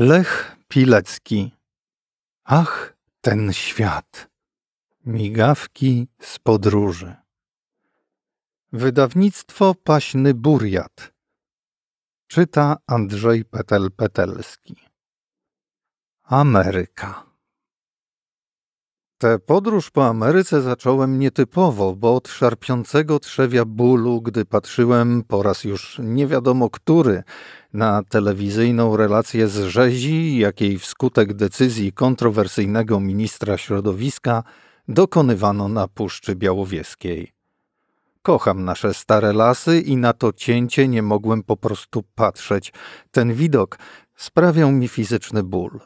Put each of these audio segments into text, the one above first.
Lech Pilecki. Ach, ten świat. Migawki z podróży. Wydawnictwo Paśny Buriat. Czyta Andrzej Petel-Petelski. Ameryka. Tę podróż po Ameryce zacząłem nietypowo, bo od szarpiącego trzewia bólu, gdy patrzyłem po raz już nie wiadomo który na telewizyjną relację z rzezi, jakiej wskutek decyzji kontrowersyjnego ministra środowiska dokonywano na Puszczy Białowieskiej. Kocham nasze stare lasy i na to cięcie nie mogłem po prostu patrzeć. Ten widok sprawiał mi fizyczny ból.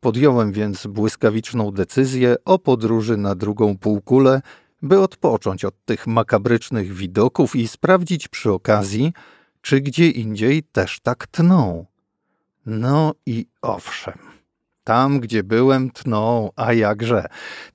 Podjąłem więc błyskawiczną decyzję o podróży na drugą półkulę, by odpocząć od tych makabrycznych widoków i sprawdzić przy okazji, czy gdzie indziej też tak tną. No i owszem, tam gdzie byłem tną, a jakże.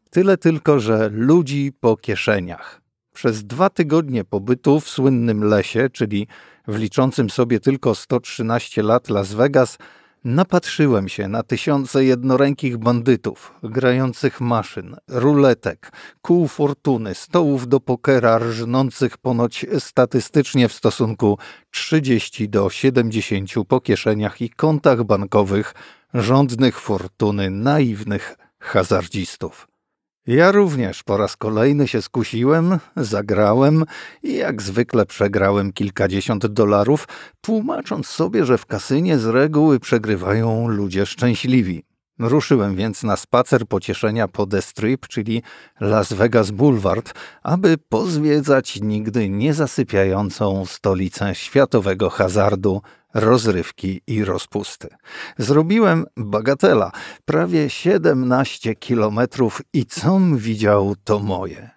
Tyle tylko, że ludzi po kieszeniach. Przez dwa tygodnie pobytu w słynnym lesie, czyli w liczącym sobie tylko 113 lat Las Vegas, Napatrzyłem się na tysiące jednorękich bandytów, grających maszyn, ruletek, kół fortuny, stołów do pokera, rżnących ponoć statystycznie w stosunku 30 do 70 po kieszeniach i kontach bankowych rządnych fortuny naiwnych hazardzistów. Ja również po raz kolejny się skusiłem, zagrałem i jak zwykle przegrałem kilkadziesiąt dolarów, tłumacząc sobie, że w kasynie z reguły przegrywają ludzie szczęśliwi. Ruszyłem więc na spacer pocieszenia po The Strip, czyli Las Vegas Boulevard, aby pozwiedzać nigdy niezasypiającą stolicę światowego hazardu, rozrywki i rozpusty. Zrobiłem bagatela, prawie 17 kilometrów i com widział to moje.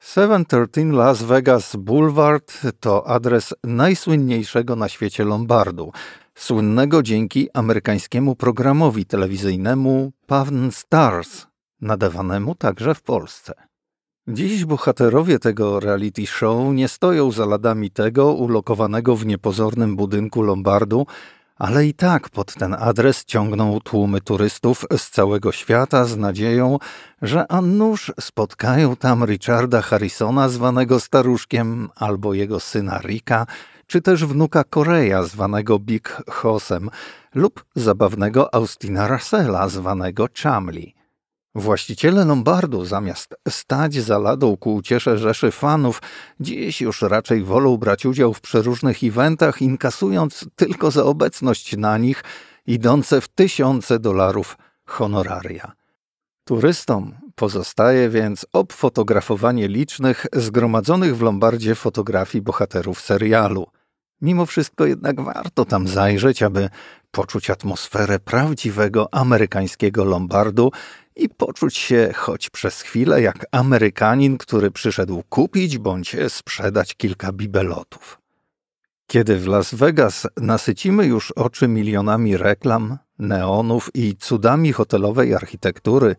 713 Las Vegas Boulevard to adres najsłynniejszego na świecie Lombardu, słynnego dzięki amerykańskiemu programowi telewizyjnemu Pawn Stars, nadawanemu także w Polsce. Dziś bohaterowie tego reality show nie stoją za ladami tego ulokowanego w niepozornym budynku Lombardu, ale i tak pod ten adres ciągną tłumy turystów z całego świata z nadzieją, że a spotkają tam Richarda Harrisona zwanego staruszkiem albo jego syna Ricka, czy też wnuka Korea zwanego Big Hosem lub zabawnego Austina Russella zwanego Chamli. Właściciele Lombardu, zamiast stać za ladą ku uciesze rzeszy fanów, dziś już raczej wolą brać udział w przeróżnych eventach, inkasując tylko za obecność na nich idące w tysiące dolarów honoraria. Turystom pozostaje więc obfotografowanie licznych, zgromadzonych w Lombardzie fotografii bohaterów serialu. Mimo wszystko jednak warto tam zajrzeć, aby poczuć atmosferę prawdziwego amerykańskiego Lombardu i poczuć się choć przez chwilę jak Amerykanin, który przyszedł kupić bądź sprzedać kilka bibelotów. Kiedy w Las Vegas nasycimy już oczy milionami reklam, neonów i cudami hotelowej architektury,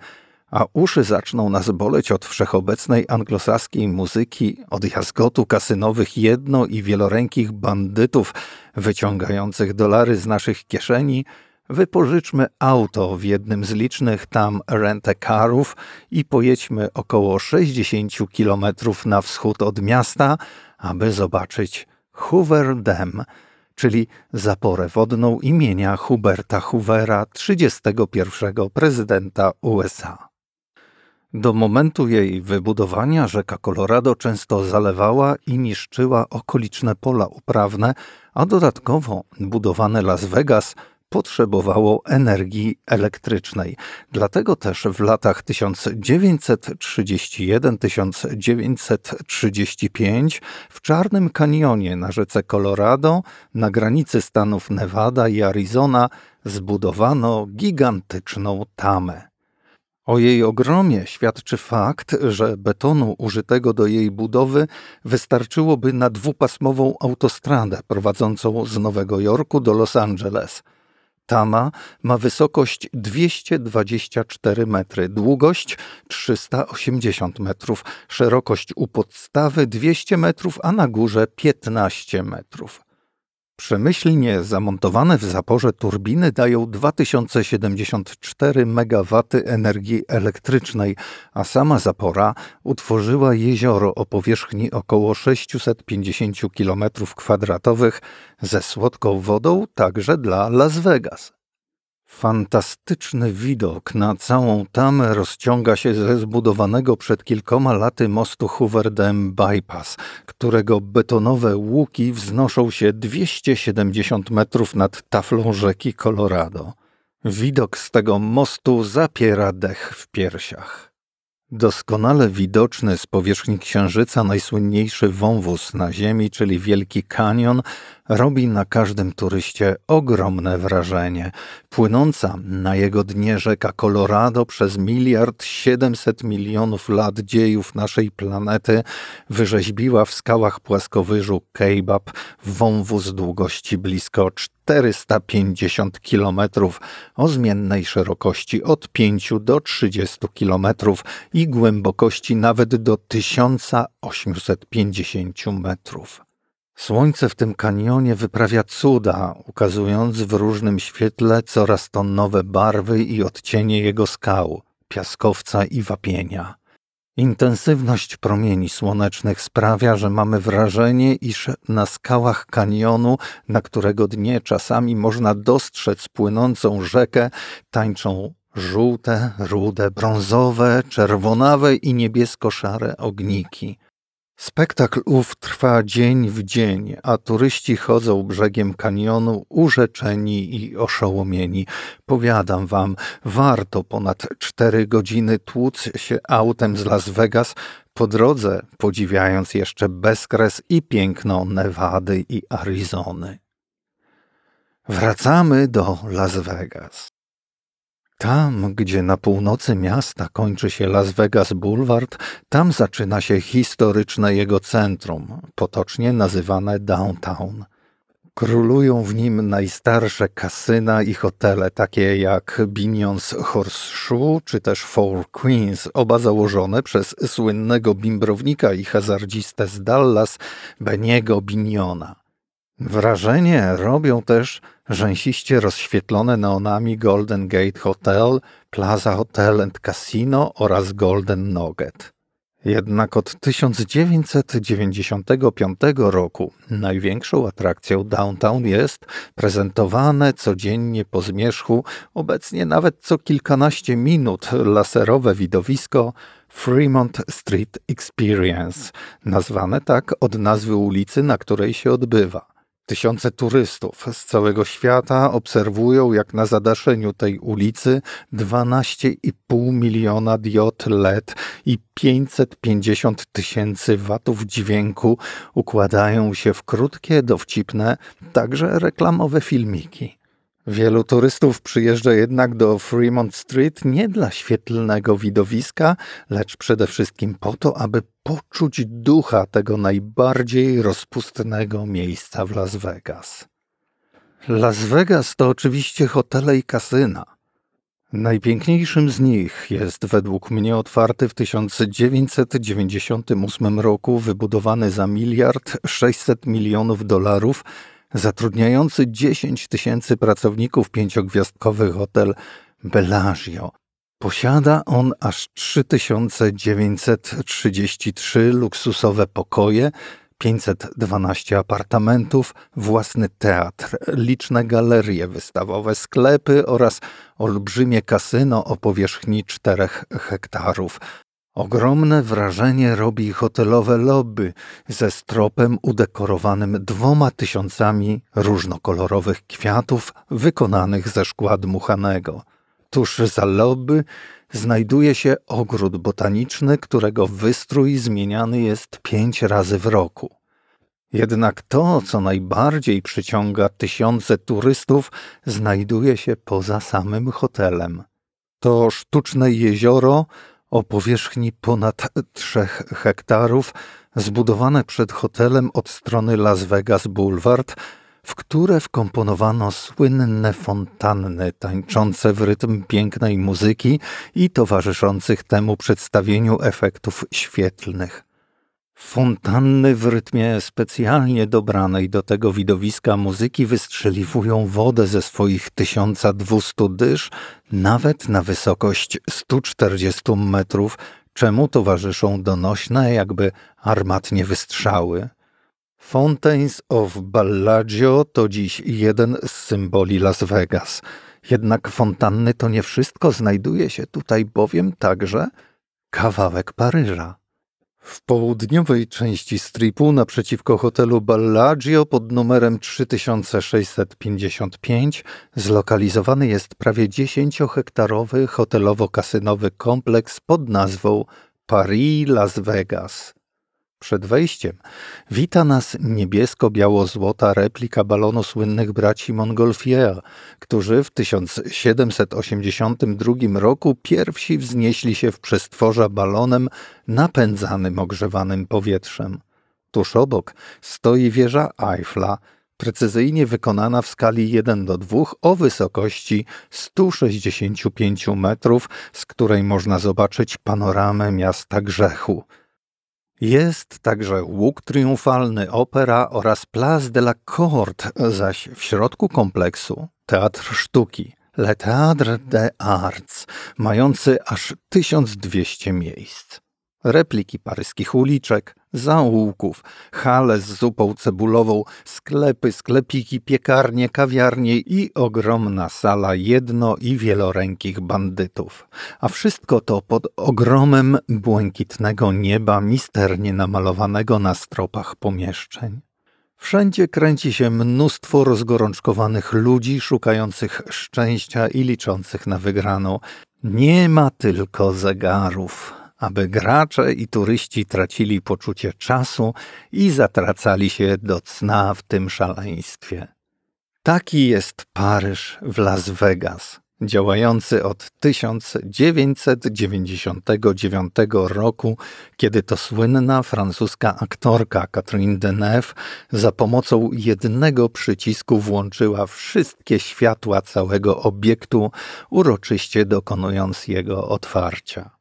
a uszy zaczną nas boleć od wszechobecnej anglosaskiej muzyki, od jazgotu kasynowych jedno- i wielorękich bandytów wyciągających dolary z naszych kieszeni, wypożyczmy auto w jednym z licznych tam rent-a-carów i pojedźmy około 60 kilometrów na wschód od miasta, aby zobaczyć Hoover Dam, czyli zaporę wodną imienia Huberta Hoovera, 31 prezydenta USA. Do momentu jej wybudowania rzeka Colorado często zalewała i niszczyła okoliczne pola uprawne, a dodatkowo budowane Las Vegas potrzebowało energii elektrycznej. Dlatego też w latach 1931-1935 w Czarnym Kanionie na rzece Colorado, na granicy stanów Nevada i Arizona, zbudowano gigantyczną tamę. O jej ogromie świadczy fakt, że betonu użytego do jej budowy wystarczyłoby na dwupasmową autostradę prowadzącą z Nowego Jorku do Los Angeles. Tama ma wysokość 224 metry, długość 380 metrów, szerokość u podstawy 200 metrów, a na górze 15 metrów. Przemyślnie zamontowane w zaporze turbiny dają 2074 MW energii elektrycznej, a sama zapora utworzyła jezioro o powierzchni około 650 km2 ze słodką wodą także dla Las Vegas. Fantastyczny widok na całą tamę rozciąga się ze zbudowanego przed kilkoma laty mostu Hoover Dam Bypass, którego betonowe łuki wznoszą się 270 metrów nad taflą rzeki Colorado. Widok z tego mostu zapiera dech w piersiach. Doskonale widoczny z powierzchni Księżyca najsłynniejszy wąwóz na Ziemi, czyli Wielki Kanion, robi na każdym turyście ogromne wrażenie. Płynąca na jego dnie rzeka Colorado przez miliard siedemset milionów lat dziejów naszej planety wyrzeźbiła w skałach płaskowyżu Kejbab wąwóz długości blisko 450 kilometrów o zmiennej szerokości od 5 do 30 kilometrów i głębokości nawet do 1850 metrów. Słońce w tym kanionie wyprawia cuda, ukazując w różnym świetle coraz to nowe barwy i odcienie jego skał, piaskowca i wapienia. Intensywność promieni słonecznych sprawia, że mamy wrażenie, iż na skałach kanionu, na którego dnie czasami można dostrzec płynącą rzekę, tańczą żółte, rude, brązowe, czerwonawe i niebiesko-szare ogniki. Spektakl ów trwa dzień w dzień, a turyści chodzą brzegiem kanionu urzeczeni i oszołomieni. Powiadam wam, warto ponad cztery godziny tłuc się autem z Las Vegas, po drodze podziwiając jeszcze bezkres i piękno Nevady i Arizony. Wracamy do Las Vegas. Tam, gdzie na północy miasta kończy się Las Vegas Boulevard, tam zaczyna się historyczne jego centrum, potocznie nazywane downtown. Królują w nim najstarsze kasyna i hotele, takie jak Binion's Horseshoe czy też Four Queens, oba założone przez słynnego bimbrownika i hazardzistę z Dallas, Beniego Biniona. Wrażenie robią też rzęsiście rozświetlone neonami Golden Gate Hotel, Plaza Hotel and Casino oraz Golden Nugget. Jednak od 1995 roku największą atrakcją downtown jest prezentowane codziennie po zmierzchu, obecnie nawet co kilkanaście minut laserowe widowisko Fremont Street Experience, nazwane tak od nazwy ulicy, na której się odbywa. Tysiące turystów z całego świata obserwują, jak na zadaszeniu tej ulicy 12,5 miliona diod LED i 550 tysięcy watów dźwięku układają się w krótkie, dowcipne, także reklamowe filmiki. Wielu turystów przyjeżdża jednak do Fremont Street nie dla świetlnego widowiska, lecz przede wszystkim po to, aby poczuć ducha tego najbardziej rozpustnego miejsca w Las Vegas. Las Vegas to oczywiście hotele i kasyna. Najpiękniejszym z nich jest według mnie otwarty w 1998 roku wybudowany za miliard 600 milionów dolarów zatrudniający 10 tysięcy pracowników pięciogwiazdkowy hotel Bellagio. Posiada on aż 3933 luksusowe pokoje, 512 apartamentów, własny teatr, liczne galerie wystawowe, sklepy oraz olbrzymie kasyno o powierzchni 4 hektarów. Ogromne wrażenie robi hotelowe lobby ze stropem udekorowanym dwoma tysiącami różnokolorowych kwiatów wykonanych ze szkła dmuchanego. Tuż za lobby znajduje się ogród botaniczny, którego wystrój zmieniany jest pięć razy w roku. Jednak to, co najbardziej przyciąga tysiące turystów, znajduje się poza samym hotelem. To sztuczne jezioro o powierzchni ponad 3 hektarów, zbudowane przed hotelem od strony Las Vegas Boulevard, w które wkomponowano słynne fontanny tańczące w rytm pięknej muzyki i towarzyszących temu przedstawieniu efektów świetlnych. Fontanny w rytmie specjalnie dobranej do tego widowiska muzyki wystrzeliwują wodę ze swoich 1200 dysz nawet na wysokość 140 metrów, czemu towarzyszą donośne, jakby armatnie wystrzały. Fountains of Bellagio to dziś jeden z symboli Las Vegas. Jednak fontanny to nie wszystko, znajduje się tutaj bowiem także kawałek Paryża. W południowej części stripu naprzeciwko hotelu Bellagio pod numerem 3655 zlokalizowany jest prawie 10-hektarowy hotelowo-kasynowy kompleks pod nazwą Paris Las Vegas. Przed wejściem wita nas niebiesko-biało-złota replika balonu słynnych braci Montgolfier, którzy w 1782 roku pierwsi wznieśli się w przestworza balonem napędzanym ogrzewanym powietrzem. Tuż obok stoi wieża Eiffla, precyzyjnie wykonana w skali 1 do 2 o wysokości 165 metrów, z której można zobaczyć panoramę miasta Grzechu – jest także łuk triumfalny, opera oraz Place de la Corde, zaś w środku kompleksu teatr sztuki, Le Théâtre des Arts, mający aż 1200 miejsc. Repliki paryskich uliczek, zaułków, hale z zupą cebulową, sklepy, sklepiki, piekarnie, kawiarnie i ogromna sala jedno- i wielorękich bandytów. A wszystko to pod ogromem błękitnego nieba misternie namalowanego na stropach pomieszczeń. Wszędzie kręci się mnóstwo rozgorączkowanych ludzi szukających szczęścia i liczących na wygraną. Nie ma tylko zegarów aby gracze i turyści tracili poczucie czasu i zatracali się do cna w tym szaleństwie. Taki jest Paryż w Las Vegas, działający od 1999 roku, kiedy to słynna francuska aktorka Catherine Deneuve za pomocą jednego przycisku włączyła wszystkie światła całego obiektu, uroczyście dokonując jego otwarcia.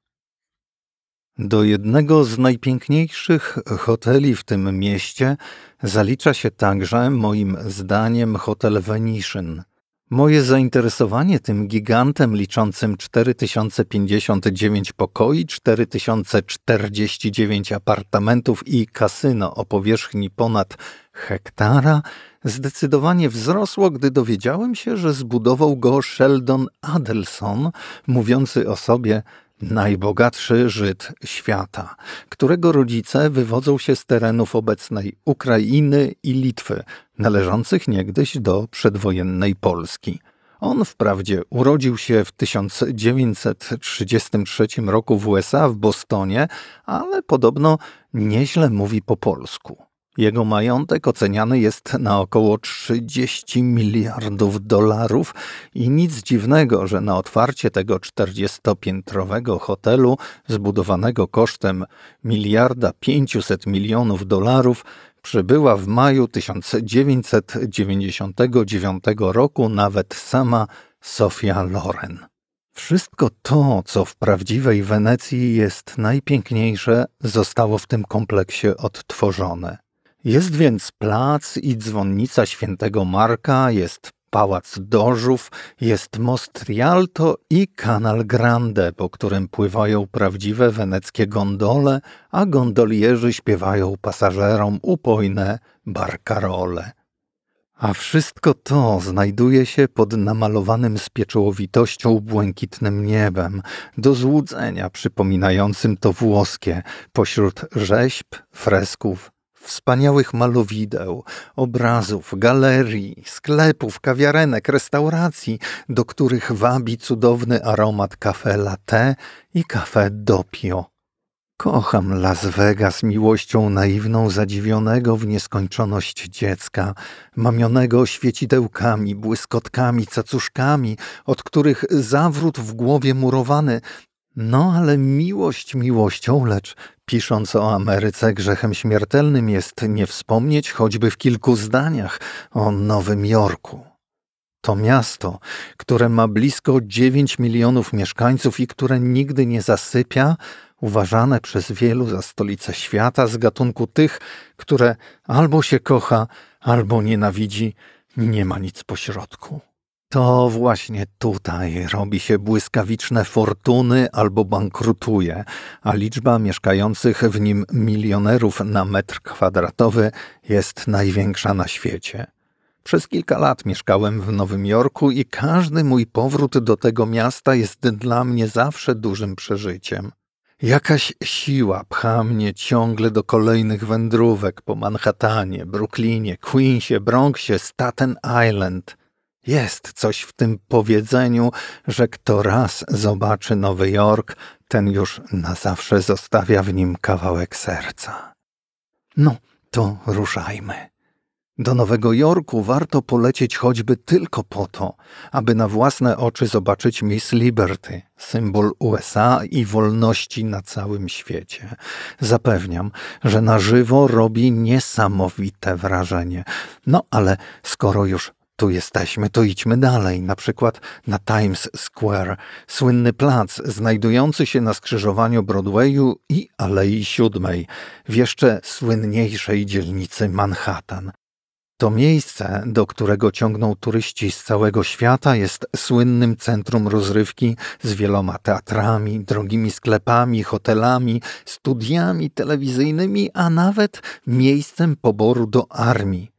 Do jednego z najpiękniejszych hoteli w tym mieście zalicza się także, moim zdaniem, hotel Venetian. Moje zainteresowanie tym gigantem liczącym 4059 pokoi, 4049 apartamentów i kasyno o powierzchni ponad hektara zdecydowanie wzrosło, gdy dowiedziałem się, że zbudował go Sheldon Adelson, mówiący o sobie – najbogatszy Żyd świata, którego rodzice wywodzą się z terenów obecnej Ukrainy i Litwy, należących niegdyś do przedwojennej Polski. On wprawdzie urodził się w 1933 roku w USA w Bostonie, ale podobno nieźle mówi po polsku. Jego majątek oceniany jest na około 30 miliardów dolarów i nic dziwnego, że na otwarcie tego 40-piętrowego hotelu zbudowanego kosztem miliarda 500 milionów dolarów przybyła w maju 1999 roku nawet sama Sofia Loren. Wszystko to, co w prawdziwej Wenecji jest najpiękniejsze, zostało w tym kompleksie odtworzone. Jest więc plac i dzwonnica świętego Marka, jest pałac Dożów, jest most Rialto i kanal Grande, po którym pływają prawdziwe weneckie gondole, a gondolierzy śpiewają pasażerom upojne barkarole. A wszystko to znajduje się pod namalowanym z pieczołowitością błękitnym niebem, do złudzenia przypominającym to włoskie, pośród rzeźb, fresków, wspaniałych malowideł, obrazów, galerii, sklepów, kawiarenek, restauracji, do których wabi cudowny aromat kafe latte i kafe doppio. Kocham Las Vegas miłością naiwną zadziwionego w nieskończoność dziecka, mamionego świecidełkami, błyskotkami, cacuszkami, od których zawrót w głowie murowany no ale miłość miłością, lecz pisząc o Ameryce grzechem śmiertelnym jest nie wspomnieć choćby w kilku zdaniach o Nowym Jorku. To miasto, które ma blisko 9 milionów mieszkańców i które nigdy nie zasypia, uważane przez wielu za stolicę świata z gatunku tych, które albo się kocha, albo nienawidzi, nie ma nic pośrodku. To właśnie tutaj robi się błyskawiczne fortuny albo bankrutuje, a liczba mieszkających w nim milionerów na metr kwadratowy jest największa na świecie. Przez kilka lat mieszkałem w Nowym Jorku i każdy mój powrót do tego miasta jest dla mnie zawsze dużym przeżyciem. Jakaś siła pcha mnie ciągle do kolejnych wędrówek po Manhattanie, Brooklynie, Queensie, Bronxie, Staten Island. Jest coś w tym powiedzeniu, że kto raz zobaczy Nowy Jork, ten już na zawsze zostawia w nim kawałek serca. No, to ruszajmy. Do Nowego Jorku warto polecieć choćby tylko po to, aby na własne oczy zobaczyć Miss Liberty, symbol USA i wolności na całym świecie. Zapewniam, że na żywo robi niesamowite wrażenie. No ale skoro już tu jesteśmy, to idźmy dalej, na przykład na Times Square, słynny plac znajdujący się na skrzyżowaniu Broadwayu i Alei Siódmej, w jeszcze słynniejszej dzielnicy Manhattan. To miejsce, do którego ciągną turyści z całego świata, jest słynnym centrum rozrywki z wieloma teatrami, drogimi sklepami, hotelami, studiami telewizyjnymi, a nawet miejscem poboru do armii.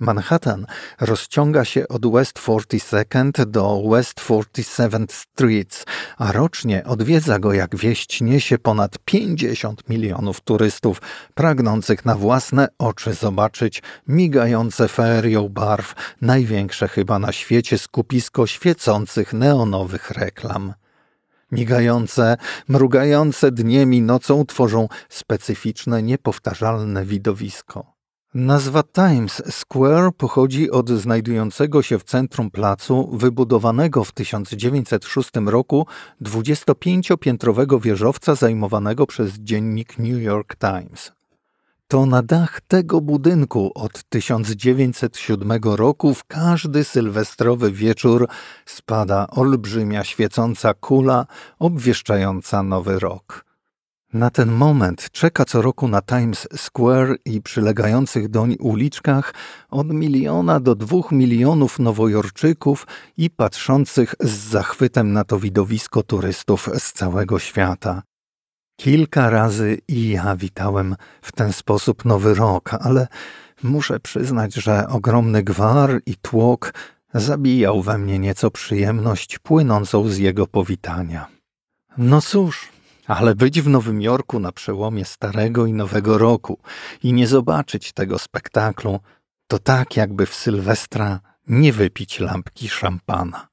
Manhattan rozciąga się od West 42nd do West 47th Streets, a rocznie odwiedza go, jak wieść niesie, ponad 50 milionów turystów, pragnących na własne oczy zobaczyć migające ferią barw, największe chyba na świecie skupisko świecących neonowych reklam. Migające, mrugające dniem i nocą tworzą specyficzne, niepowtarzalne widowisko. Nazwa Times Square pochodzi od znajdującego się w centrum placu, wybudowanego w 1906 roku 25-piętrowego wieżowca zajmowanego przez dziennik New York Times. To na dach tego budynku od 1907 roku w każdy sylwestrowy wieczór spada olbrzymia świecąca kula obwieszczająca nowy rok. Na ten moment czeka co roku na Times Square i przylegających doń uliczkach od miliona do dwóch milionów nowojorczyków i patrzących z zachwytem na to widowisko turystów z całego świata. Kilka razy i ja witałem w ten sposób nowy rok, ale muszę przyznać, że ogromny gwar i tłok zabijał we mnie nieco przyjemność płynącą z jego powitania. No cóż, ale być w Nowym Jorku na przełomie starego i nowego roku i nie zobaczyć tego spektaklu, to tak jakby w Sylwestra nie wypić lampki szampana.